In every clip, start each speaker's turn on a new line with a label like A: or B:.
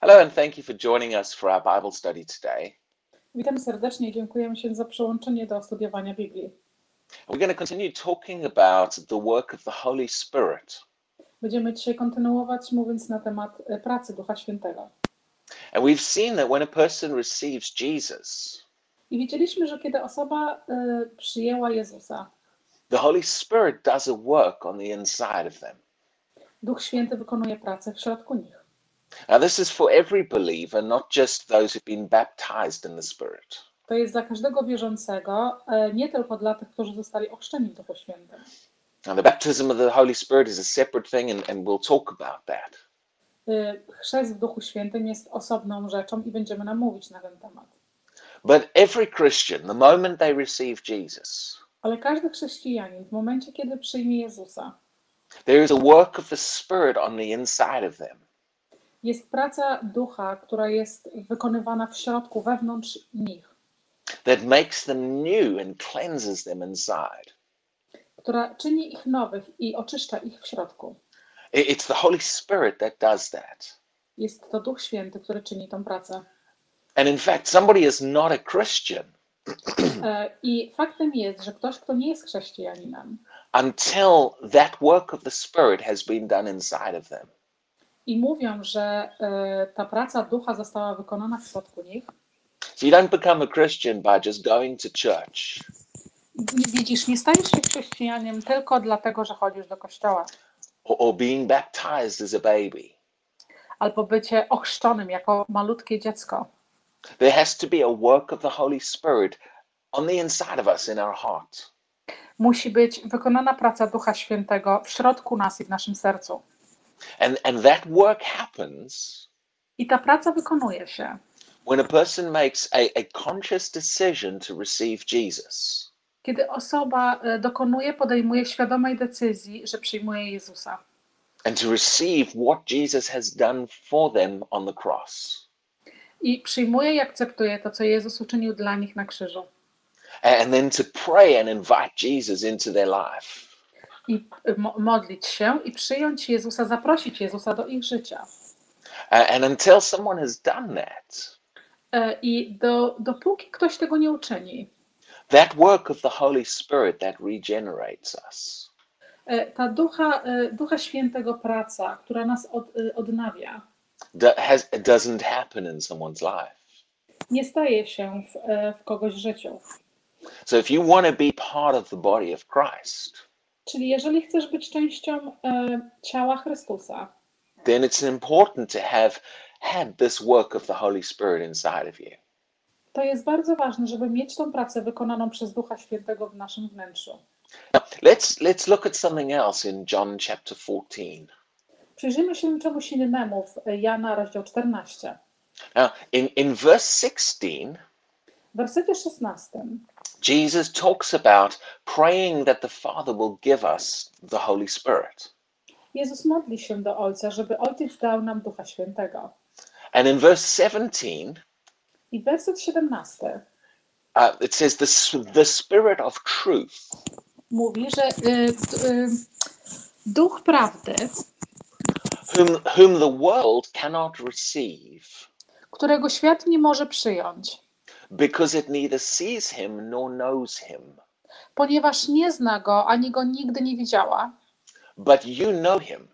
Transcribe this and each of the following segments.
A: Hello, and thank you for joining us for our Bible study today.
B: Witam serdecznie i dziękujemy się za przyłączenie do studiowania Biblii.
A: We're going to continue talking about the work of the Holy Spirit.
B: Będziemy dzisiaj kontynuować mówiąc na temat e, pracy Ducha Świętego.
A: And we've seen that when a person receives Jesus,
B: I widzieliśmy, że kiedy osoba e, przyjęła Jezusa,
A: the Holy Spirit does a work on the inside of them.
B: Duch Święty wykonuje pracę w środku nich.
A: Now, this is for every believer, not just those who've been baptized in the Spirit.
B: To jest dla każdego wierzącego, e, nie tylko dla tych, którzy zostali ochrzczeni w Duchu Świętym.
A: Now, the baptism of the Holy Spirit is a separate thing, and, and we'll talk about that.
B: E, Chrzest w Duchu Świętym jest osobną rzeczą i będziemy nam mówić na ten temat.
A: But every Christian, the moment they receive Jesus,
B: Ale każdy chrześcijanin w momencie, kiedy przyjmie Jezusa,
A: there is a work of the Spirit on the inside of them.
B: Jest praca Ducha, która jest wykonywana w środku, wewnątrz nich.
A: that makes them new and cleanses them inside.
B: która czyni ich nowych i oczyszcza ich w środku.
A: It's the Holy Spirit that does that.
B: Jest to Duch Święty, który czyni tą pracę.
A: And in fact, somebody is not a Christian
B: E, I faktem jest, że ktoś, kto nie jest chrześcijaninem
A: until that work of the Spirit has been done inside of them.
B: I mówią, że e, ta praca Ducha została wykonana w środku nich,
A: So you don't become a Christian by just going to church
B: widzisz, nie stajesz się chrześcijaninem tylko dlatego, że chodzisz do kościoła,
A: or, or being baptized as a baby.
B: albo bycie ochrzczonym jako malutkie dziecko.
A: There has to be a work of the Holy Spirit on the inside of us in our heart.
B: Musi być wykonana praca Ducha Świętego w środku nas i w naszym sercu.
A: And, and that work happens
B: I ta praca wykonuje się,
A: when a person makes a, a conscious decision to receive Jesus.
B: kiedy osoba e, dokonuje, podejmuje świadomej decyzji, że przyjmuje Jezusa
A: and to receive what Jesus has done for them on the cross.
B: i przyjmuje i akceptuje to, co Jezus uczynił dla nich na krzyżu.
A: And then to pray and invite Jesus into their life.
B: I mo- modlić się i przyjąć Jezusa, zaprosić Jezusa do ich życia.
A: And until someone has done that,
B: E, I do, dopóki ktoś tego nie uczyni,
A: that work of the Holy Spirit that regenerates us
B: e, ta ducha, e, ducha Świętego praca, która nas od, odnawia,
A: has, doesn't happen in someone's life.
B: nie staje się w, w kogoś życiu.
A: So if you want to be part of the body of Christ,
B: Czyli jeżeli chcesz być częścią e, ciała Chrystusa,
A: then it's important to have had this work of the Holy Spirit inside of you.
B: to jest bardzo ważne, żeby mieć tą pracę wykonaną przez Ducha Świętego w naszym wnętrzu.
A: Now, let's let's look at something else in John chapter 14.
B: Przyjrzyjmy się czemuś innemu w Jana, rozdział 14.
A: Now, in, in verse 16,
B: W wersecie 16
A: Jesus talks about praying that the Father will give us the Holy Spirit.
B: Jezus modli się do Ojca, żeby Ojciec dał nam Ducha Świętego.
A: And in verse 17,
B: I werset 17
A: uh, it says, the, the Spirit of truth,
B: mówi, że y, y, Duch Prawdy,
A: whom, whom the world cannot receive,
B: którego świat nie może przyjąć,
A: because it neither sees him nor knows him.
B: ponieważ nie zna go ani go nigdy nie widziała,
A: But you know him,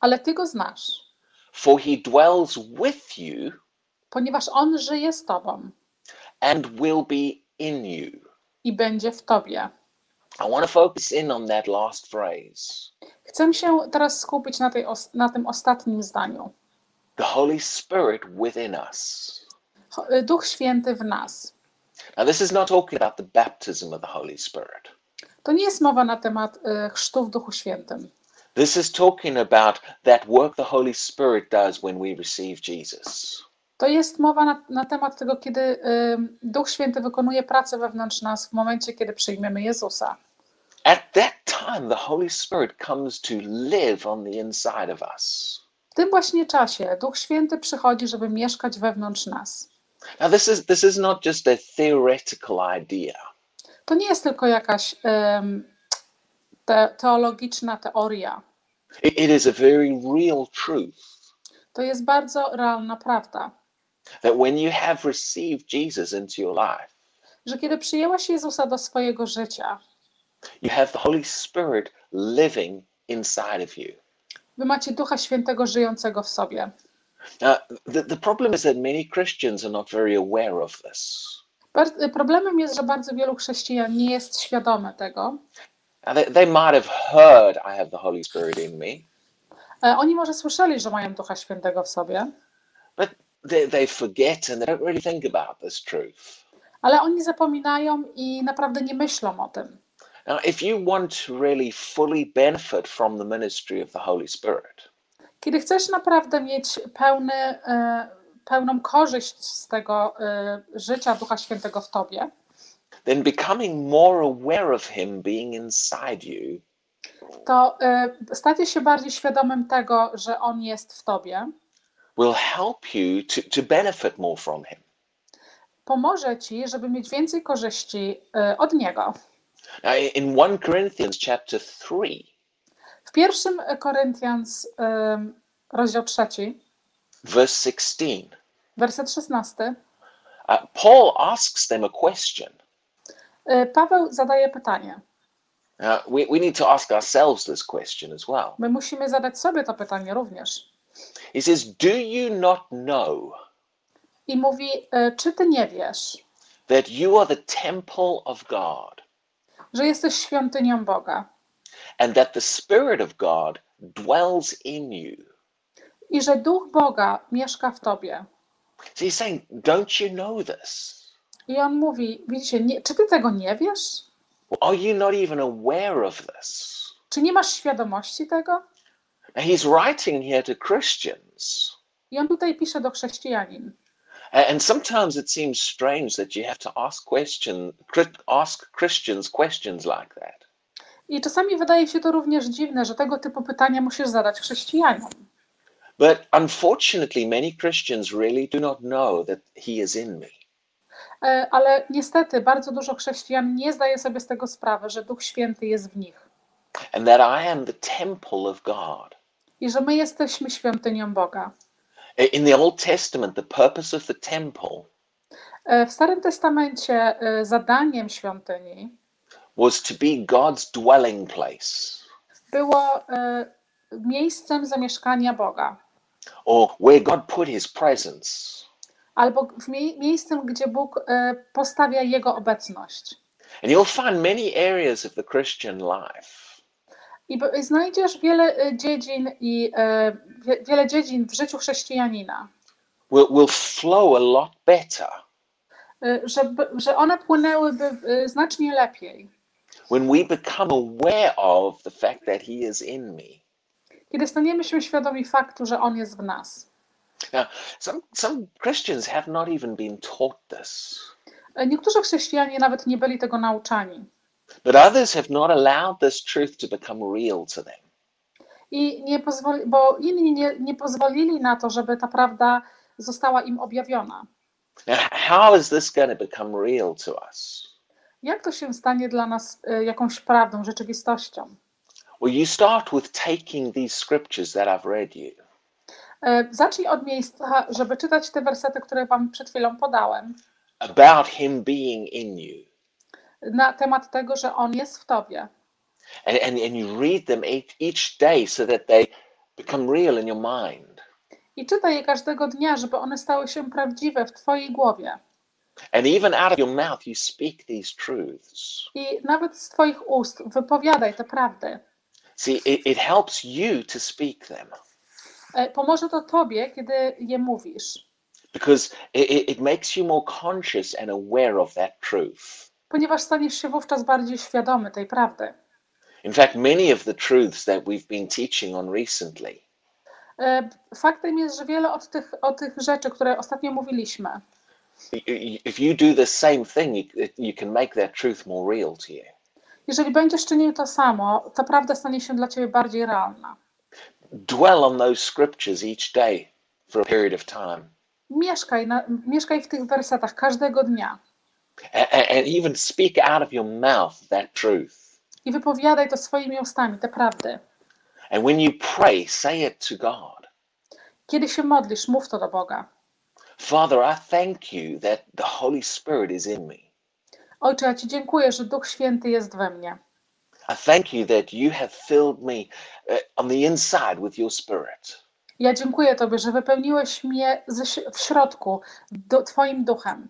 B: ale Ty go znasz,
A: for he dwells with you
B: ponieważ On żyje z Tobą
A: and will be in you.
B: i będzie w Tobie.
A: I want to focus in on that last phrase.
B: Chcę się teraz skupić na, tej, na tym ostatnim zdaniu.
A: The Holy Spirit within us.
B: Y, Duch Święty w nas.
A: Now, this is not talking about the baptism of the Holy Spirit.
B: To nie jest mowa na temat y, chrztu w Duchu Świętym.
A: This is talking about that work the Holy Spirit does when we receive Jesus.
B: To jest mowa na, na temat tego, kiedy y, Duch Święty wykonuje pracę wewnątrz nas w momencie, kiedy przyjmiemy Jezusa.
A: At that time, the Holy Spirit comes to live on the inside of us.
B: W tym właśnie czasie Duch Święty przychodzi, żeby mieszkać wewnątrz nas.
A: Now, this is this is not just a theoretical idea.
B: To nie jest tylko jakaś em, te, teologiczna teoria.
A: It- it is a very real truth.
B: To jest bardzo realna prawda,
A: that when you have received Jesus into your life,
B: że kiedy przyjęłaś Jezusa do swojego życia,
A: you have the Holy Spirit living inside of you.
B: wy macie Ducha Świętego żyjącego w sobie.
A: Now, the, the problem is that many Christians are not very aware of this.
B: Bar- Problemem jest, że bardzo wielu chrześcijan nie jest świadome tego.
A: Now, they, they might have heard, I have the Holy Spirit in me,
B: E, Oni może słyszeli, że mają Ducha Świętego w sobie,
A: but they, they forget and they don't really think about this truth.
B: ale oni zapominają i naprawdę nie myślą o tym.
A: Now, if you want to really fully benefit from the ministry of the Holy Spirit,
B: Kiedy chcesz naprawdę mieć pełny, e, pełną korzyść z tego e, życia Ducha Świętego w tobie,
A: then becoming more aware of Him being inside you
B: to e, stacie się bardziej świadomym tego, że On jest w tobie,
A: will help you to, to benefit more from Him.
B: pomoże ci, żeby mieć więcej korzyści od Niego.
A: Now, in 1 Corinthians chapter 3,
B: W pierwszym Koryntians, e, rozdział trzeci,
A: verse 16,
B: werset 16,
A: uh, Paul asks them a question.
B: e, Paweł zadaje pytanie.
A: Now, we, we need to ask ourselves this question as well.
B: My musimy zadać sobie to pytanie również.
A: He says, Do you not know
B: I mówi, e, czy ty nie wiesz,
A: that you are the temple of God
B: że jesteś świątynią Boga
A: and that the Spirit of God dwells in you?
B: i że Duch Boga mieszka w tobie?
A: So he's saying, Don't you know this?
B: I on mówi, widzicie, nie, czy ty tego nie wiesz?
A: Are you not even aware of this?
B: Czy nie masz świadomości tego?
A: Now, he's writing here to Christians.
B: I on tutaj pisze do chrześcijanin.
A: And sometimes it seems strange that you have to ask question, ask Christians questions like that.
B: I czasami wydaje się to również dziwne, że tego typu pytania musisz zadać chrześcijanom.
A: But unfortunately, many Christians really do not know that He is in me.
B: E, Ale niestety bardzo dużo chrześcijan nie zdaje sobie z tego sprawy, że Duch Święty jest w nich
A: and that I am the temple of God.
B: i że my jesteśmy świątynią Boga.
A: In the Old Testament, the purpose of the temple
B: E, W Starym Testamencie e, zadaniem świątyni
A: was to be God's dwelling place,
B: było e, miejscem zamieszkania Boga,
A: or where God put His presence.
B: albo w mie- miejscem, gdzie Bóg e, postawia Jego obecność.
A: And you'll find many areas of the Christian life.
B: I znajdziesz wiele e, dziedzin i e, wie- wiele dziedzin w życiu chrześcijanina,
A: will, will flow a lot better.
B: E, żeby, że one płynęłyby znacznie lepiej,
A: when we become aware of the fact that He is in me.
B: kiedy staniemy się świadomi faktu, że On jest w nas.
A: Now, some, some Christians have not even been taught this,
B: E, Niektórzy chrześcijanie nawet nie byli tego nauczani.
A: but others have not allowed this truth to become real to them.
B: I nie pozwoli, bo inni nie, nie pozwolili na to, żeby ta prawda została im objawiona.
A: Now, how is this going to become real to us?
B: Jak to się stanie dla nas e, jakąś prawdą, rzeczywistością?
A: Well, you start with taking these scriptures that I've read you
B: E, Zacznij od miejsca, żeby czytać te wersety, które Wam przed chwilą podałem,
A: about Him being in you,
B: na temat tego, że On jest w Tobie.
A: and, and, and you read them each, each day so that they become real in your mind.
B: I czytaj je każdego dnia, żeby one stały się prawdziwe w Twojej głowie.
A: And even out of your mouth, you speak these truths.
B: I nawet z Twoich ust wypowiadaj te prawdy.
A: See, it, it helps you to speak them
B: E, Pomoże to Tobie, kiedy je mówisz,
A: because it, it, makes you more conscious and aware of that truth.
B: ponieważ staniesz się wówczas bardziej świadomy tej prawdy.
A: In fact, many of the truths that we've been teaching on recently
B: E, Faktem jest, że wiele od tych, od tych rzeczy, które ostatnio mówiliśmy,
A: if you do the same thing, you, you can make that truth more real to you.
B: jeżeli będziesz czynił to samo, ta prawda stanie się dla Ciebie bardziej realna.
A: Dwell on those scriptures each day for a period of time.
B: Mieszkaj, na, mieszkaj w tych wersetach każdego dnia
A: and even speak out of your mouth that truth.
B: i wypowiadaj to swoimi ustami, te prawdy.
A: And when you pray, say it to God.
B: Kiedy się modlisz, mów to do Boga.
A: Father, I thank you that the Holy Spirit is in me.
B: Ojcze, ja Ci dziękuję, że Duch Święty jest we mnie.
A: I thank you that you have filled me uh, on the inside with your Spirit.
B: Ja dziękuję Tobie, że wypełniłeś mnie ze, w środku do, Twoim duchem.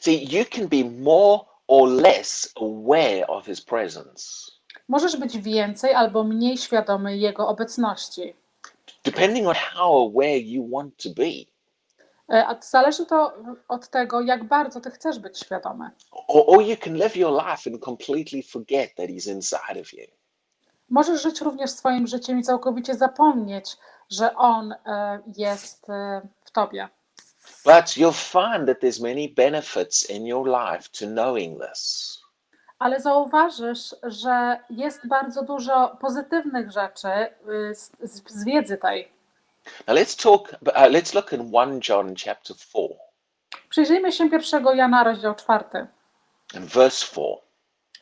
A: See, you can be more or less aware of His presence,
B: Możesz być więcej albo mniej świadomy Jego obecności.
A: depending on how aware you want to be.
B: E, A zależy to od tego, jak bardzo Ty chcesz być świadomy.
A: Or, or you can live your life and completely forget that He's inside of you.
B: Możesz żyć również swoim życiem i całkowicie zapomnieć, że On e, jest e, w Tobie.
A: But you'll find that there's many benefits in your life to knowing this.
B: Ale zauważysz, że jest bardzo dużo pozytywnych rzeczy y, z, z z wiedzy tej.
A: Now let's talk. Uh, let's look in one John chapter four
B: Przyjrzyjmy się pierwszego Jana, rozdział czwarty,
A: and verse four.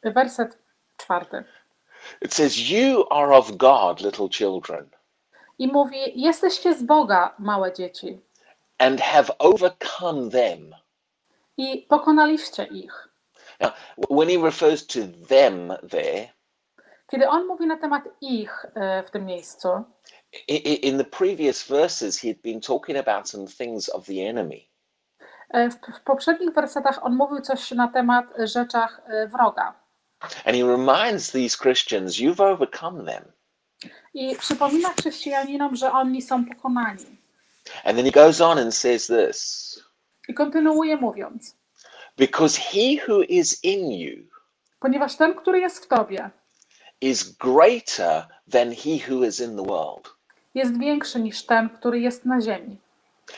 B: werset czwarty.
A: It says, "You are of God, little children,
B: I mówi: Jesteście z Boga, małe dzieci,
A: and have overcome them."
B: i pokonaliście ich.
A: Now, when he refers to them there,
B: Kiedy on mówi na temat ich y, w tym miejscu,
A: in the previous verses, he had been talking about some things of the enemy.
B: y, w, poprzednich wersetach on mówił coś na temat rzeczach y, wroga.
A: And he reminds these Christians, you've overcome them.
B: I przypomina chrześcijaninom, że oni są pokonani.
A: And then he goes on and says this
B: I kontynuuje mówiąc:
A: because he who is in you
B: Ponieważ ten, który jest w tobie,
A: is greater than he who is in the world.
B: Jest większy niż ten, który jest na ziemi.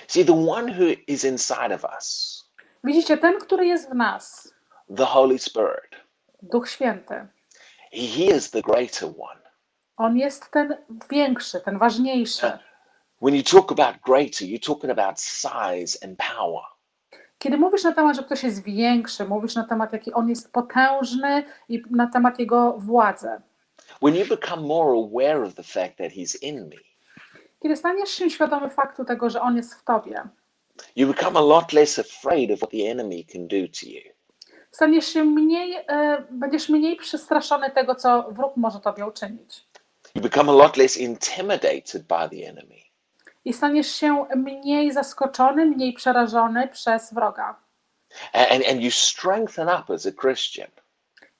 A: See, the one who is inside of us,
B: Widzicie, ten, który jest w nas,
A: the Holy Spirit,
B: Duch Święty,
A: he is the greater one.
B: on jest ten większy, ten ważniejszy.
A: When you talk about greater, you're talking about size and power.
B: Kiedy mówisz na temat, że ktoś jest większy, mówisz na temat, jaki on jest potężny i na temat jego władzy.
A: When you become more aware of the fact that he's in me,
B: Kiedy staniesz się świadomy faktu tego, że on jest w tobie,
A: you become a lot less afraid of what the enemy can do to you.
B: staniesz się mniej, e, będziesz mniej przestraszony tego, co wróg może tobie uczynić.
A: You become a lot less intimidated by the enemy.
B: I staniesz się mniej zaskoczony, mniej przerażony przez wroga.
A: And, and, you strengthen up as a Christian.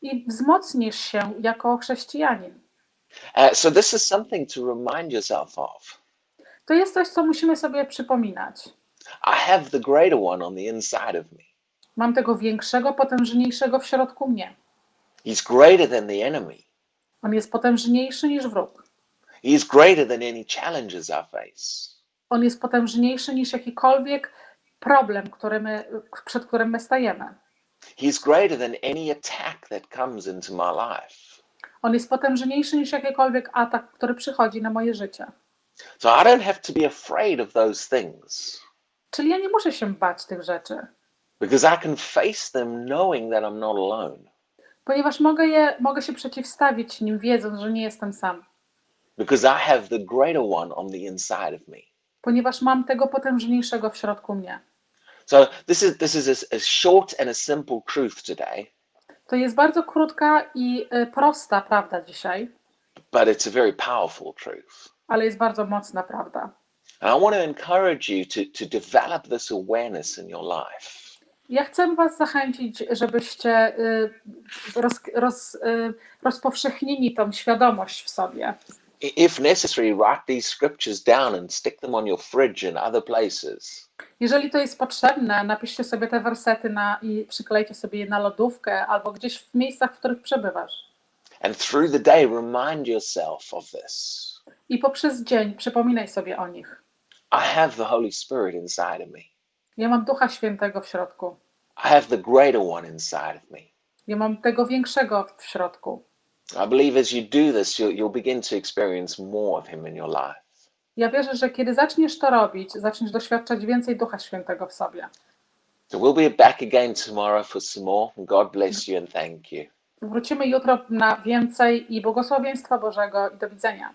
B: I wzmocnisz się jako chrześcijanin.
A: Uh, so, this is something to remind yourself of.
B: To jest coś, co musimy sobie przypominać.
A: I have the greater one on the inside of me.
B: Mam tego większego, potężniejszego w środku mnie.
A: He's greater than the enemy.
B: On jest potężniejszy niż wróg.
A: He is greater than any challenges I face.
B: On jest potężniejszy niż jakikolwiek problem, który my, przed którym my stajemy.
A: He's greater than any attack that comes into my life.
B: On jest potężniejszy niż jakikolwiek atak, który przychodzi na moje życie.
A: So I don't have to be afraid of those things
B: Czyli ja nie muszę się bać tych rzeczy,
A: because I can face them knowing that I'm not alone.
B: ponieważ mogę, je, mogę się przeciwstawić nim, wiedząc, że nie jestem sam.
A: Because I have the greater one on the inside of me.
B: Ponieważ mam tego potężniejszego w środku mnie.
A: So this is this is a, a short and a simple truth today,
B: To jest bardzo krótka i y, prosta prawda dzisiaj,
A: but it's a very powerful truth.
B: Ale jest bardzo mocna prawda.
A: And I want to encourage you to, to develop this awareness in your life.
B: Ja chcę Was zachęcić, żebyście y, roz, roz, y, rozpowszechnili tą świadomość w sobie.
A: If necessary, write these scriptures down and stick them on your fridge and other places.
B: Jeżeli to jest potrzebne, napiszcie sobie te wersety na, i przyklejcie sobie je na lodówkę albo gdzieś w miejscach, w których przebywasz.
A: And through the day, remind yourself of this.
B: I poprzez dzień przypominaj sobie o nich.
A: I have the Holy Spirit inside of me.
B: Ja mam Ducha Świętego w środku.
A: I have the greater one inside of me.
B: Ja mam tego większego w środku.
A: I believe as you do this, you'll, you'll begin to experience more of Him in your life.
B: Ja wierzę, że kiedy zaczniesz to robić, zaczniesz doświadczać więcej Ducha Świętego w sobie.
A: So we'll be back again tomorrow for some more. God bless you and thank you.
B: Wrócimy jutro na więcej i błogosławieństwa Bożego i do widzenia.